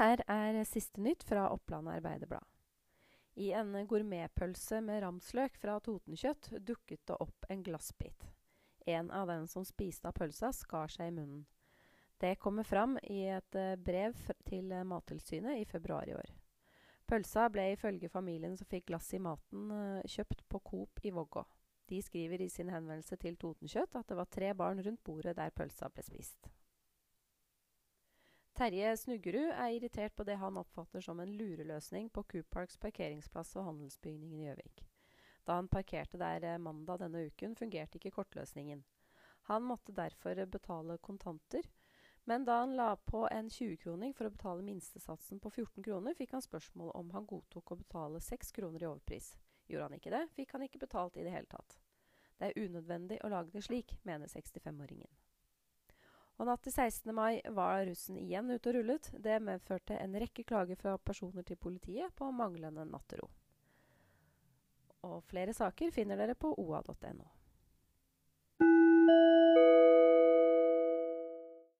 her er siste nytt fra Oppland Arbeiderblad. I en gourmetpølse med ramsløk fra Totenkjøtt dukket det opp en glassbit. En av dem som spiste av pølsa, skar seg i munnen. Det kommer fram i et eh, brev til Mattilsynet i februar i år. Pølsa ble ifølge familien som fikk glass i maten, eh, kjøpt på Coop i Vågå. De skriver i sin henvendelse til Totenkjøtt at det var tre barn rundt bordet der pølsa ble spist. Terje Snuggerud er irritert på det han oppfatter som en lureløsning på Coop parkeringsplass og handelsbygningen i Gjøvik. Da han parkerte der eh, mandag denne uken, fungerte ikke kortløsningen. Han måtte derfor betale kontanter, men da han la på en 20-kroning for å betale minstesatsen på 14 kroner, fikk han spørsmål om han godtok å betale 6 kroner i overpris. Gjorde han ikke det, fikk han ikke betalt i det hele tatt. Det er unødvendig å lage det slik, mener 65-åringen. Og Natt til 16. mai var russen igjen ute og rullet. Det medførte en rekke klager fra personer til politiet på manglende nattero. Og flere saker finner dere på oa.no.